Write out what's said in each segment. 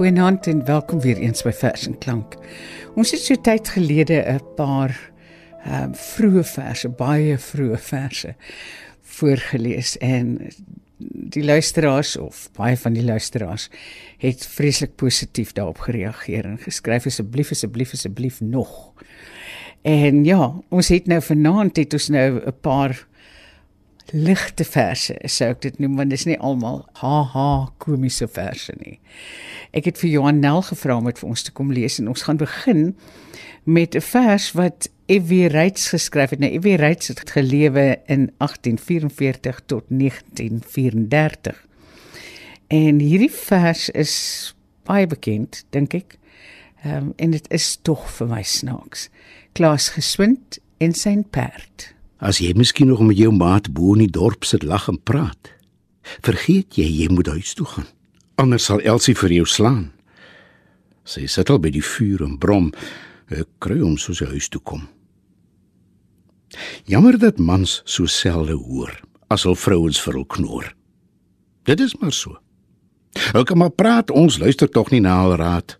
Goeienaand en welkom weer eens by Vers en Klank. Ons het so tyd gelede 'n paar ehm um, vroeë verse, baie vroeë verse voorgeles en die luisteraars of baie van die luisteraars het vreeslik positief daarop gereageer en geskryf asseblief asseblief asseblief nog. En ja, ons het nou vanaand het ons nou 'n paar ligte verse, sou ek dit noem want dit is nie almal haha komiese verse nie. Ek het vir Johan Nel gevra om dit vir ons te kom lees en ons gaan begin met 'n vers wat F.W. Reitz geskryf het. Nou F.W. Reitz het gelewe in 1844 tot 1934. En hierdie vers is baie bekend, dink ek. Ehm um, en dit is tog vir my snaaks. Klaas geswind en sy perd. As jy miskien nog met jou maat bo in die dorp sit lag en praat, vergeet jy jy moet huis toe gaan. Anders sal Elsie vir jou slaan. Sy sit al by die vuur en brom, ek kry hom soos hy huis toe kom. Jammer dat mans so selde hoor as hul vrouens vir hul knoor. Dit is maar so. Hulle kan maar praat, ons luister tog nie na hul raad.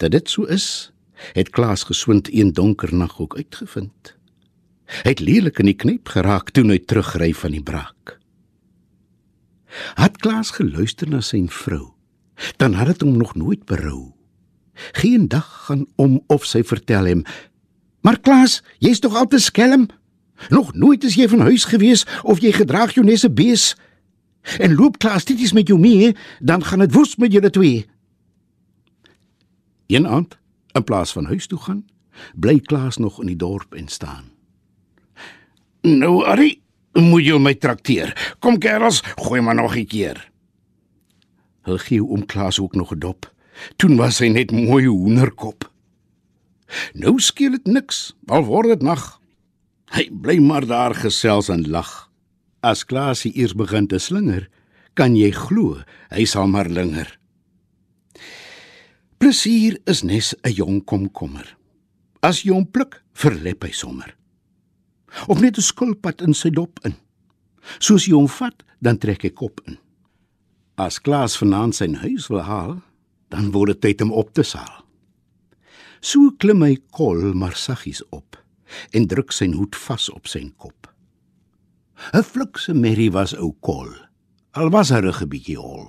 Dat dit so is, het Klaas geswind een donker nag ook uitgevind. Het lelik in die kniep geraak toe hy terugry van die braak. Het Klaas geluister na sy vrou, dan het dit hom nog nooit berou. Geen dag gaan om of sy vertel hom: "Maar Klaas, jy's tog altyd skelm. Nog nooit is jy van huis gewees of jy gedraag jou nesse bees. En loop Klaas dit is met jou mee, dan gaan dit woes met julle twee." Een aand, in plaas van huis toe gaan, bly Klaas nog in die dorp en staan. Nou, Ari, moet jy my trakteer. Kom kerels, gooi maar nog 'n keer. Hulle gee oom Klaas ook nog 'n dop. Toe was hy net mooi hoenderkop. Nou skeel dit niks, al word dit nag. Hy bly maar daar gesels en lag. As Klaasie eers begin te slinger, kan jy glo, hy sal maar linger. Plesier is nes 'n jong komkommer. As jy hom pluk, verlep hy sommer of net 'n skulpad in sy dop in. Soos jy hom vat, dan trek hy kop in. As Klaas vanaand sy huis wil haal, dan word dit tyd om op te saal. So klim hy kol maar saggies op en druk sy hoed vas op sy kop. 'n Flikse merrie was ou kol. Al was hy 'n bietjie hol.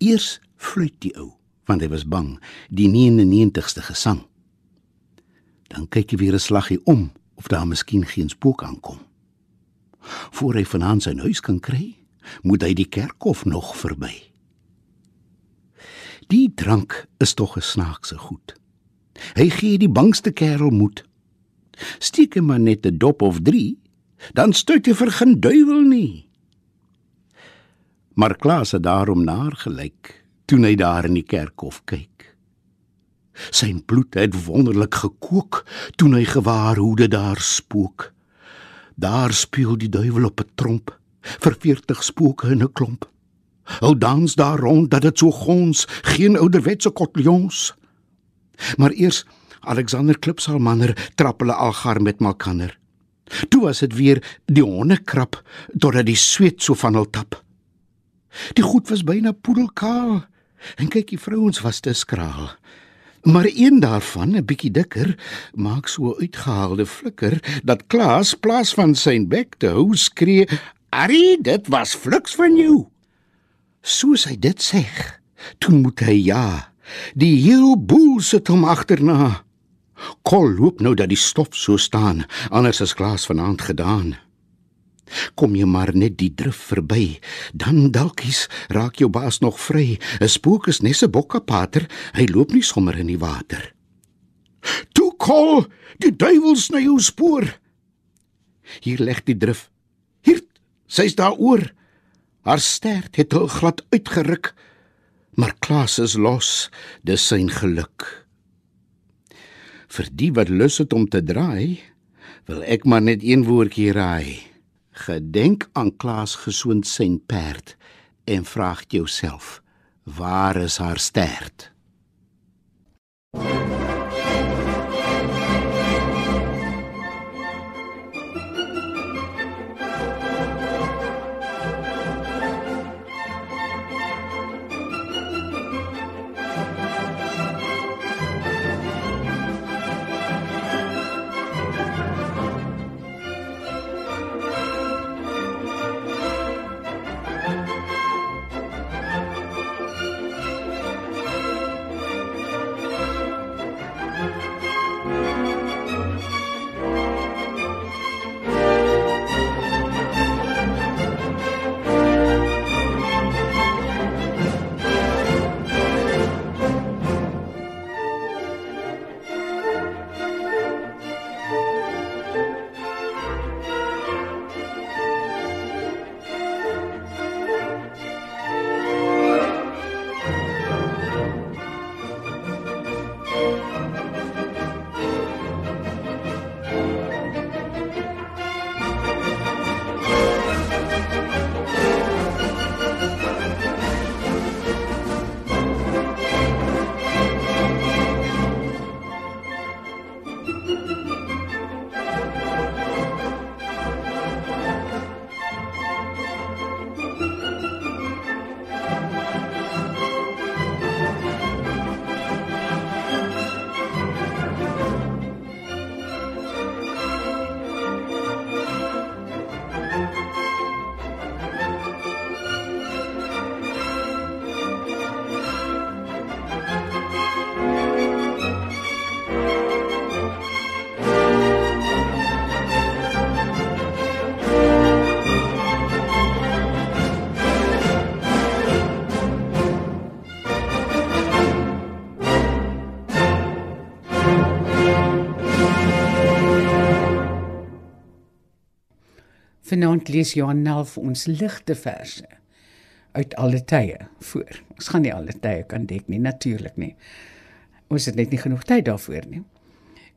Eers fluit die ou, want hy was bang, die 99ste gesang. Dan kyk hy weer 'n slaggie om of daar miskien geen spook aankom. Voor hy vanaand sy huis kan kry, moet hy die kerkhof nog verby. Die drank is tog 'n snaakse goed. Hy gee die bangste kerel moed. Steek hom maar net 'n dop of 3, dan stuit hy vir geen duiwel nie. Maar Klaas het daarom naar gelyk toe hy daar in die kerkhof kyk. Sy bloed het wonderlik gekook toe hy gewaar hoe dit daar spook. Daar speel die duiwel op 'n tromp vir 40 spooke in 'n klomp. Hou dans daar rond dat dit so gons, geen ouderwetse kotljons. Maar eers Alexander Klipsalmanner trap hulle algaar met malkanner. Toe was dit weer die hondekrap totdat die sweet so van hul tap. Die goed was byna poedelkaal en kyk die vrouens was te skraal. Maar een daarvan, 'n bietjie dikker, maak so uitgehaalde flikker dat Klaas plaas van sy bek te hou skree: "Arie, dit was fliks van jou." Soos hy dit sê, toe moet hy ja. Die heel boel sit hom agterna. Kol loop nou dat die stof so staan, anders as Klaas vanaand gedaan. Kom jy maar net die drif verby, dan dalkies raak jou baas nog vry. 'n Spook is net 'n bokkepater, hy loop nie sommer in die water. Toe kol, die duiwel sny jou spoor. Hier lê die drif. Hier, sy's daar oor. Haar stert het hul glad uitgeruk. Maar Klaas is los, dis sy geluk. Vir die wat lus het om te draai, wil ek maar net een woordjie raai. Gedenk aan Klaas gesoond sy perd en vra jouself, waar is haar stert? Vanaand lees Johan Nel vir ons ligte verse uit alle tye voor. Ons gaan nie alle tye kan dek nie, natuurlik nie. Ons het net nie genoeg tyd daarvoor nie.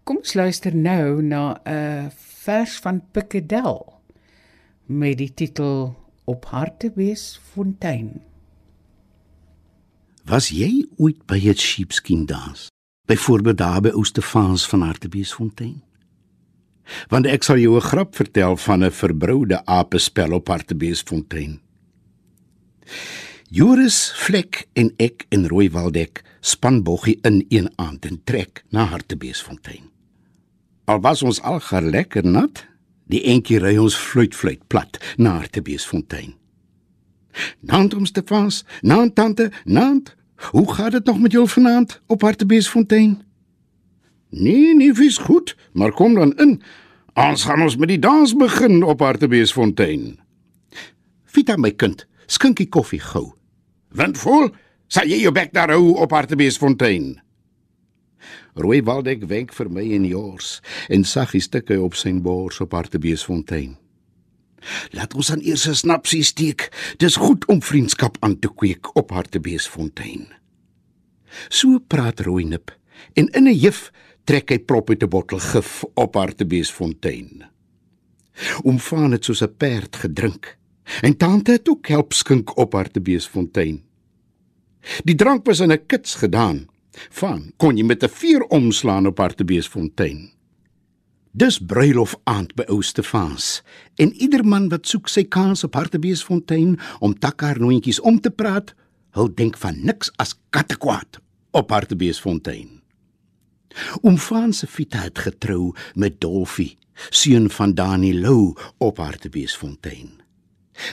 Kom ons luister nou na 'n vers van Pikkedel met die titel Op Hartbeesfontein. Was jy ooit by 'n sheepskin dans? Byvoorbeeld daar by Oostefans van Hartbeesfontein? Want ek sal jou 'n grap vertel van 'n verbroude apespel op Hartbeesfontein. Joris Vlek en ek in Rooiwaldek span boggie in een aand en trek na Hartbeesfontein. Al was ons al gar lekker nat, die entjie ry ons fluit fluit plat na Hartbeesfontein. Nant om Stefans, nant tante, nant. Hoe gaat dit nog met jou vanaand op Hartbeesfontein? Nee, nee, vis goed, maar kom dan in. Ons gaan ons met die dans begin op Hartbeesfontein. Vita my kind, skinkie koffie gou. Windvol, sal jy jou bek daar hou op Hartbeesfontein? Rooi Waldek wenk vir my en Jors en saggie stukke op sy bors op Hartbeesfontein. Laat ons aan eers 'n snapsie steek. Dis goed om vriendskap aan te kweek op Hartbeesfontein. So praat Rooinip en in 'n juf trek hy prop uit 'n bottel gif op Hartbeesfontein. Omvaan het soos 'n perd gedrink en tante het ook help skink op Hartbeesfontein. Die drank was in 'n kits gedaan. Van kon jy met 'n vuur omslaan op Hartbeesfontein. Dis bruilof aand by Oostefans en ieder man wat soek sy kans op Hartbeesfontein om takkar noontjies om te praat, hul denk van niks as kattekwaad op Hartbeesfontein. Oom Frans se Vita het getrou met Dolfie, seun van Dani Lou op Hartbeesfontein.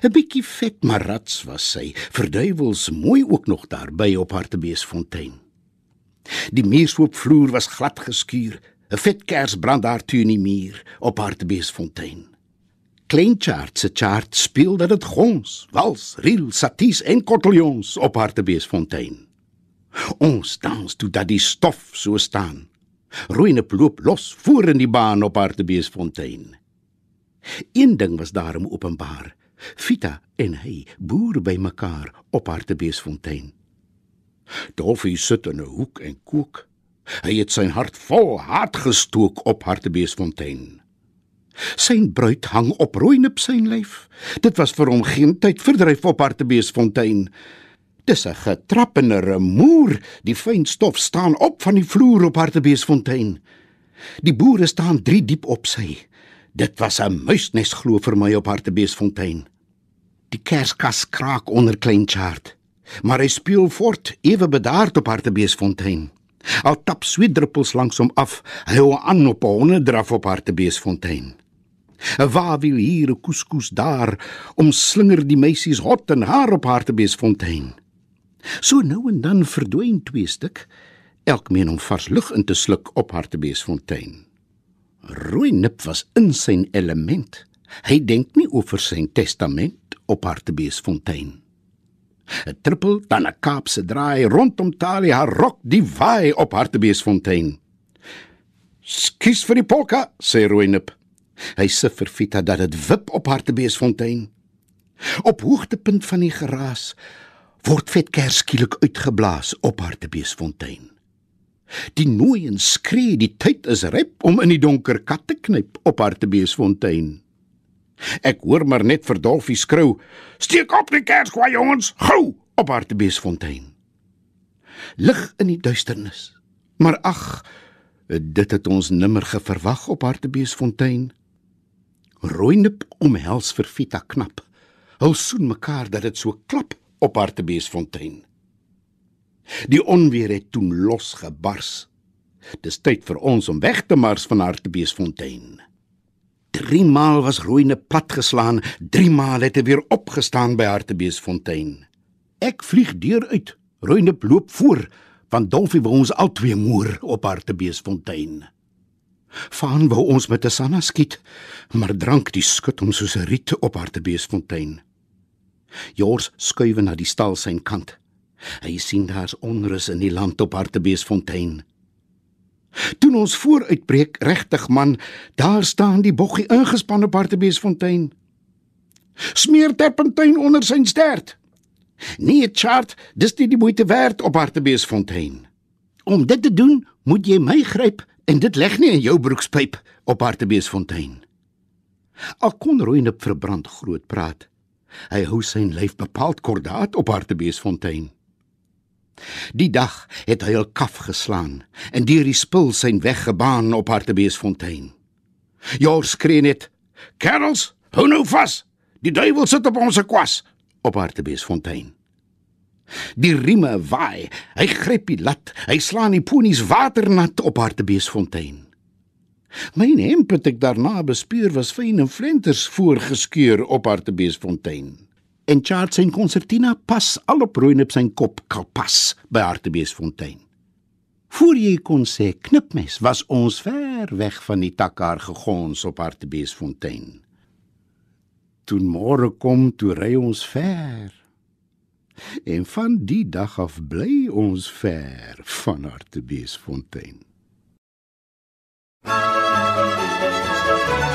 'n Bietjie vet maar rats was sy, verduiwels mooi ook nog daar by op Hartbeesfontein. Die muurswoopvloer was glad geskuur, 'n vet kers brand daar teen die muur op Hartbeesfontein. Klein Chart se chart speel dat dit gons, wals, riel, saties en kottelions op Hartbeesfontein. Ons dans toe dat die stof so staan. Roeinep loop los voor in die baan op Hartbeesfontein. Een ding was daarom openbaar. Vita en hy boer by mekaar op Hartbeesfontein. Dolfie sit in 'n hoek en kook. Hy het sy hart vol haat gestook op Hartbeesfontein. Sy bruid hang op Roeinep sy lyf. Dit was vir hom geen tyd verdryf op Hartbeesfontein. Dis 'n getrappende remoer. Die fyn stof staan op van die vloer op Hartbeesfontein. Die boere staan 3 diep op sy. Dit was 'n muisnes glo vir my op Hartbeesfontein. Die kerskas kraak onder klein chart, maar hy speel voort ewe bedaard op Hartbeesfontein. Al tap sweetdruppels langs hom af, hy hou aan op 'n honderdraf op Hartbeesfontein. 'n Wawiel hier, 'n koeskoes daar, omslinger die meisies hot en haar op Hartbeesfontein. So nou en dan verdwyn twee stuk, elk meen om vars lug in te sluk op Hartbeesfontein. Rooi nip was in sy element. Hy dink nie oor sy testament op Hartbeesfontein. 'n Trippel dan 'n Kaapse draai rondom Talie haar rok die vaai op Hartbeesfontein. "Skus vir die polka," sê Rooinip. Hy sê vir Vita dat dit wip op Hartbeesfontein. Op hoogtepunt van die geraas word vetkers skielik uitgeblaas op Hartbeesfontein. Die nooi en skree die tyd is ryp om in die donker kat te knyp op Hartbeesfontein. Ek hoor maar net vir Dolfie skreeu: "Steek op die kerskwaai jongens, gou op Hartbeesfontein." Lig in die duisternis. Maar ag, dit het ons nimmer geverwag op Hartbeesfontein. Rooinip omhels vir Vita knap. Hulle soen mekaar dat dit so klap op Hartbeesfontein. Die onweer het toe losgebars. Dis tyd vir ons om weg te mars van Hartbeesfontein. Drie maal was Rooine plat geslaan, drie maal het hy weer opgestaan by Hartbeesfontein. Ek vlieg deur uit, Rooine loop voor, want Dolfie wou ons albei moer op Hartbeesfontein. Vaan wou ons met 'n sanna skiet, maar drank die skut hom soos 'n riet op Hartbeesfontein. Jors skuif na die stal sy kant. Hy sien daar's onrus in die land op Hartbeesfontein. Toe ons vooruitbreek, regtig man, daar staan die boggie ingespan op Hartbeesfontein. Smeer terpentyn onder sy stert. Nee, Chart, dis nie die moeite werd op Hartbeesfontein. Om dit te doen, moet jy my gryp en dit leg nie in jou broekspyp op Hartbeesfontein. Al kon Rooinop verbrand groot praat. Hy hou sy lyf bepaald kordaat op Hartbeesfontein. Die dag het hy al kaf geslaan en deur die spul sy weg gebaan op Hartbeesfontein. Jors skree net: "Kerels, hou nou vas! Die duiwel sit op ons kwas!" op Hartbeesfontein. Die rieme waai, hy gryp die lat, hy slaan die ponies waternat op Hartbeesfontein. My hemp het ek daarna bespeur was fyn en flenters voorgeskeur op Hartbeesfontein. En Charles se konsertina pas al op rooi op sy kop kalpas by Hartbeesfontein. Voor jy kon sê knipmes was ons ver weg van die takkar gegons op Hartbeesfontein. Toe môre kom toe ry ons ver. En van die dag af bly ons ver van Hartbeesfontein. Nou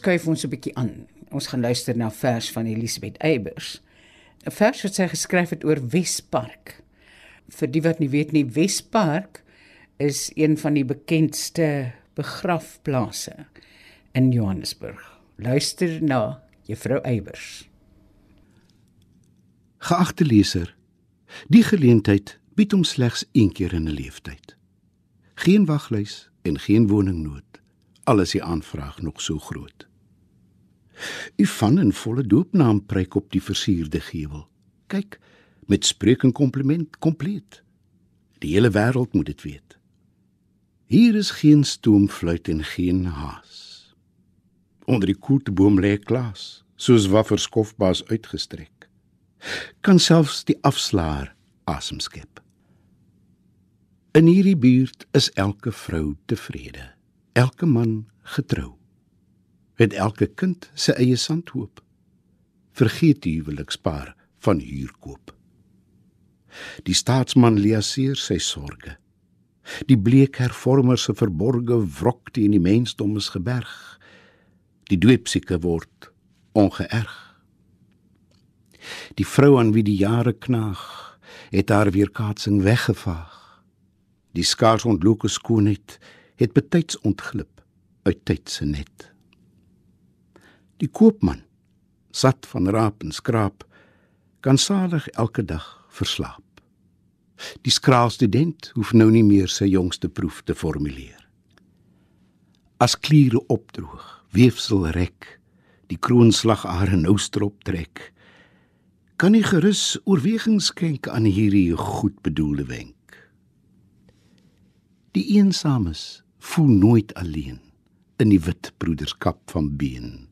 skuif ons 'n bietjie aan. Ons gaan luister na 'n vers van Elisabeth Eybers. 'n Vers wat sy geskryf het oor Wespark. Vir die wat nie weet nie, Wespark is een van die bekendste begrafplase in Johannesburg. Luister na Juffrou Eybers. Geagte leser, die geleentheid bied hom slegs een keer in 'n lewenstyd. Geen waglys en geen woningnood al is die aanvraag nog so groot. U van in volle doopnaam preek op die versierde gewel. Kyk, met spreek en kompliment kompleet. Die hele wêreld moet dit weet. Hier is geen stoomfluit en geen haas. Onder die koelteboom lê klas, soos wafferskofbaas uitgestrek. Kan selfs die afslaer asem skep. In hierdie buurt is elke vrou tevrede elke man getrou. Het elke kind sy eie sandhoop. Vergeet die huwelikspaar van huurkoop. Die staatsman liaseer sy sorge. Die bleek hervormer se verborge wrok teen die mensdom is geberg. Die doopsieke word ongeërg. Die vrou aan wie die jare knaag, het haar weerkaatsing weggevaag. Die skaars ontloke skoonheid het betyds ontglip uit tyd se net. Die koopman, sat van raap en skraap, kan salig elke dag verslaap. Die skraal student hoef nou nie meer sy jongste proef te formuleer. As kliere opdroog, weefsel rek, die kroonslagare nou strop trek, kan jy gerus oorweging skenk aan hierdie goed bedoelde wenk. Die eensames voel nooit alleen in die wit broederskap van been.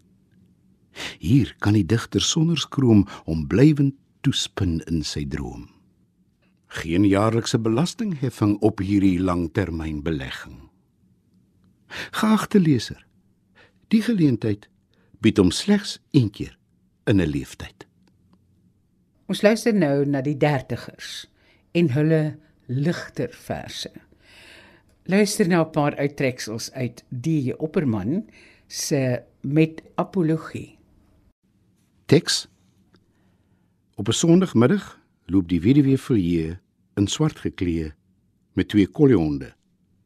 Hier kan die digter sonder skroom om blywend toespin in sy droom. Geen jaarlikse belastingheffing op hierdie langtermynbelegging. Geagte leser, die geleentheid bied hom slegs een keer in 'n leeftyd. Ons luister nou na die dertigers en hulle ligter verse. Luister nou 'n paar uittreksels uit die Opperman se met apologie. Teks Op 'n Sondagmiddag loop die weduwee Villiers in swart geklee met twee kollehonde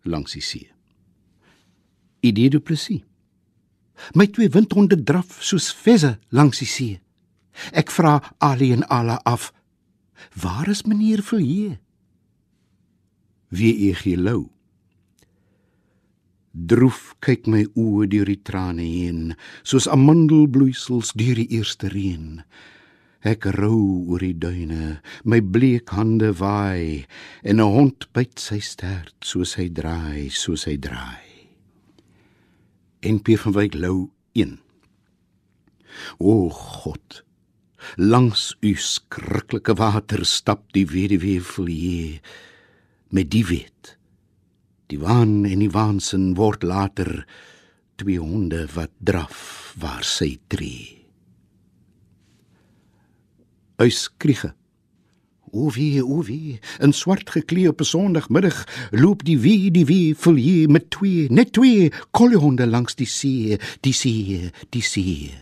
langs die see. Idee du Plessis. My twee windhonde draf soos visse langs die see. Ek vra Ali en Ala af: "Waar is meneer Villiers?" Wie eeg jy lou? Droef kyk my oë deur die trane heen, soos amandelbloeisels deur die eerste reën. Ek rou oor die duine, my bleek hande waai en 'n hond byt sy stert soos hy draai, soos hy draai. NP van Wyk Lou 1. O God, langs u skrikkelike water stap die weduwee vlie met die wet. Die waan en die waansin word later twee honde wat draf waar sy tree uitskriege. O wie, o wie, in swart geklee op 'n Sondagmiddag loop die wie, die wie vol hier met twee, net twee kollehonde langs die see, die see, die see.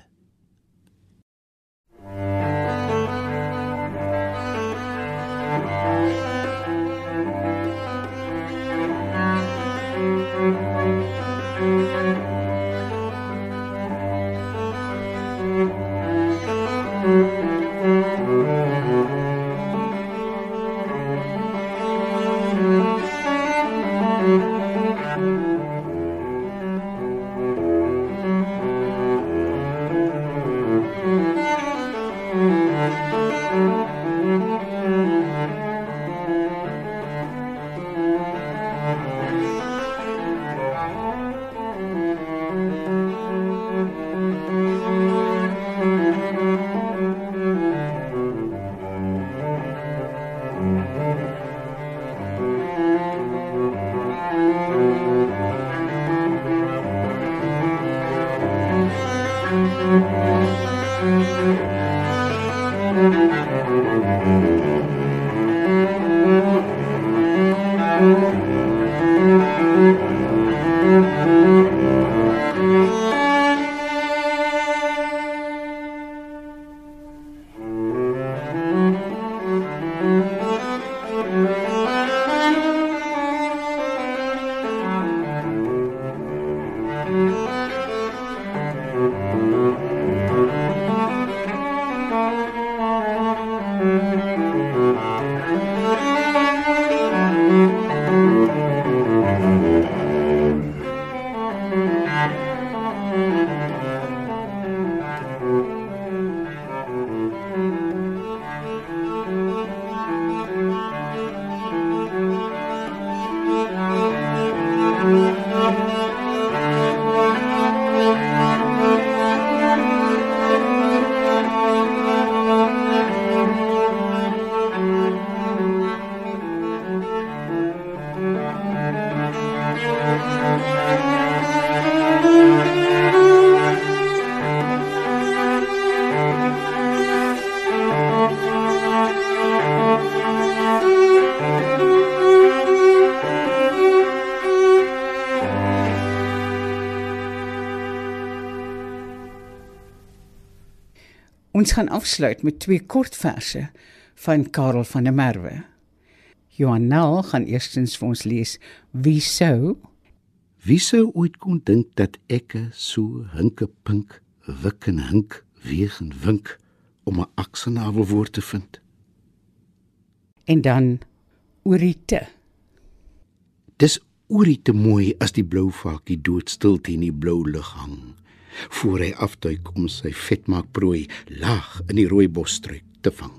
Ons gaan afsluit met twee kortverse van Karel van der Merwe. Johan Nel gaan eerstens vir ons lees Wie sou Wie sou ooit kon dink dat ek so hinke pink wik en hink weeg en wink om 'n aksenavelwoord te vind? En dan Orite. Dis Orite mooi as die blou vakie doodstil teen die blou lug hang voor hy afduik om sy vetmaak prooi laag in die rooi bosstruik te vang.